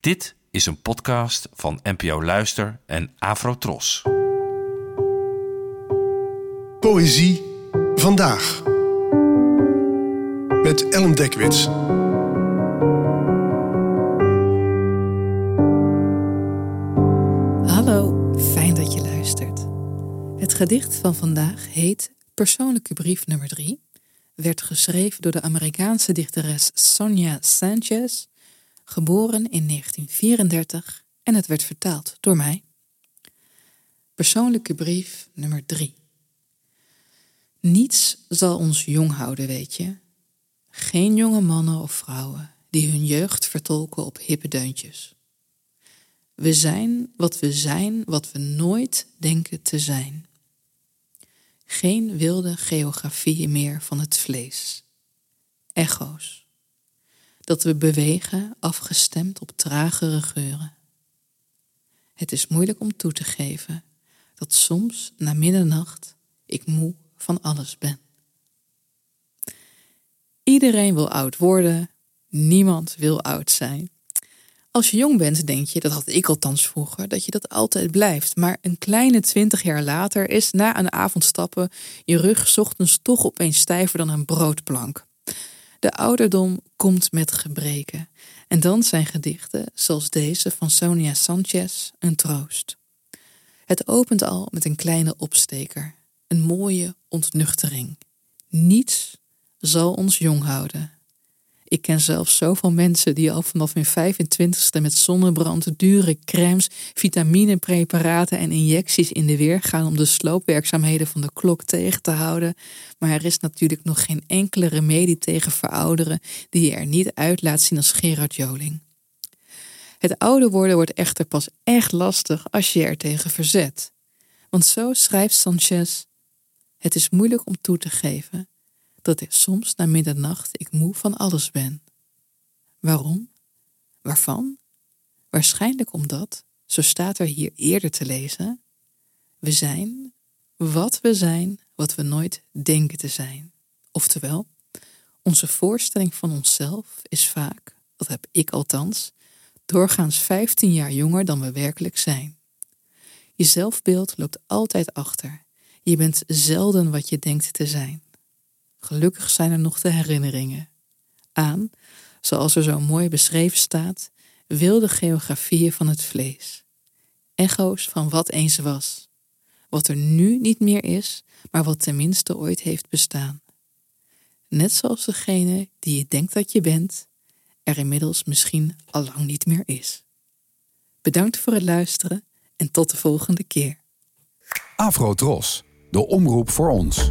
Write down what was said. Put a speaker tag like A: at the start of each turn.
A: Dit is een podcast van NPO Luister en Afrotros.
B: Poëzie vandaag. Met Ellen Dekwits.
C: Hallo, fijn dat je luistert. Het gedicht van vandaag heet Persoonlijke brief nummer 3. Werd geschreven door de Amerikaanse dichteres Sonia Sanchez, geboren in 1934 en het werd vertaald door mij. Persoonlijke brief nummer 3. Niets zal ons jong houden, weet je. Geen jonge mannen of vrouwen die hun jeugd vertolken op hippe deuntjes. We zijn wat we zijn, wat we nooit denken te zijn. Geen wilde geografie meer van het vlees. Echo's. Dat we bewegen afgestemd op tragere geuren. Het is moeilijk om toe te geven dat soms na middernacht ik moe van alles ben. Iedereen wil oud worden, niemand wil oud zijn. Als je jong bent, denk je, dat had ik althans vroeger, dat je dat altijd blijft. Maar een kleine twintig jaar later is na een avond stappen je rug ochtends toch opeens stijver dan een broodplank. De ouderdom komt met gebreken. En dan zijn gedichten, zoals deze van Sonia Sanchez, een troost. Het opent al met een kleine opsteker, een mooie ontnuchtering. Niets zal ons jong houden. Ik ken zelfs zoveel mensen die al vanaf hun 25ste met zonnebrand, dure crèmes, vitaminepreparaten en injecties in de weer gaan om de sloopwerkzaamheden van de klok tegen te houden. Maar er is natuurlijk nog geen enkele remedie tegen verouderen die je er niet uit laat zien als Gerard Joling. Het ouder worden wordt echter pas echt lastig als je er tegen verzet. Want zo schrijft Sanchez: Het is moeilijk om toe te geven dat ik soms na middernacht ik moe van alles ben. Waarom? Waarvan? Waarschijnlijk omdat, zo staat er hier eerder te lezen, we zijn wat we zijn, wat we nooit denken te zijn. Oftewel, onze voorstelling van onszelf is vaak, dat heb ik althans, doorgaans 15 jaar jonger dan we werkelijk zijn. Je zelfbeeld loopt altijd achter. Je bent zelden wat je denkt te zijn. Gelukkig zijn er nog de herinneringen aan, zoals er zo mooi beschreven staat, wilde geografieën van het vlees. Echo's van wat eens was. Wat er nu niet meer is, maar wat tenminste ooit heeft bestaan. Net zoals degene die je denkt dat je bent, er inmiddels misschien al lang niet meer is. Bedankt voor het luisteren en tot de volgende keer.
D: Afro Tros, de omroep voor ons.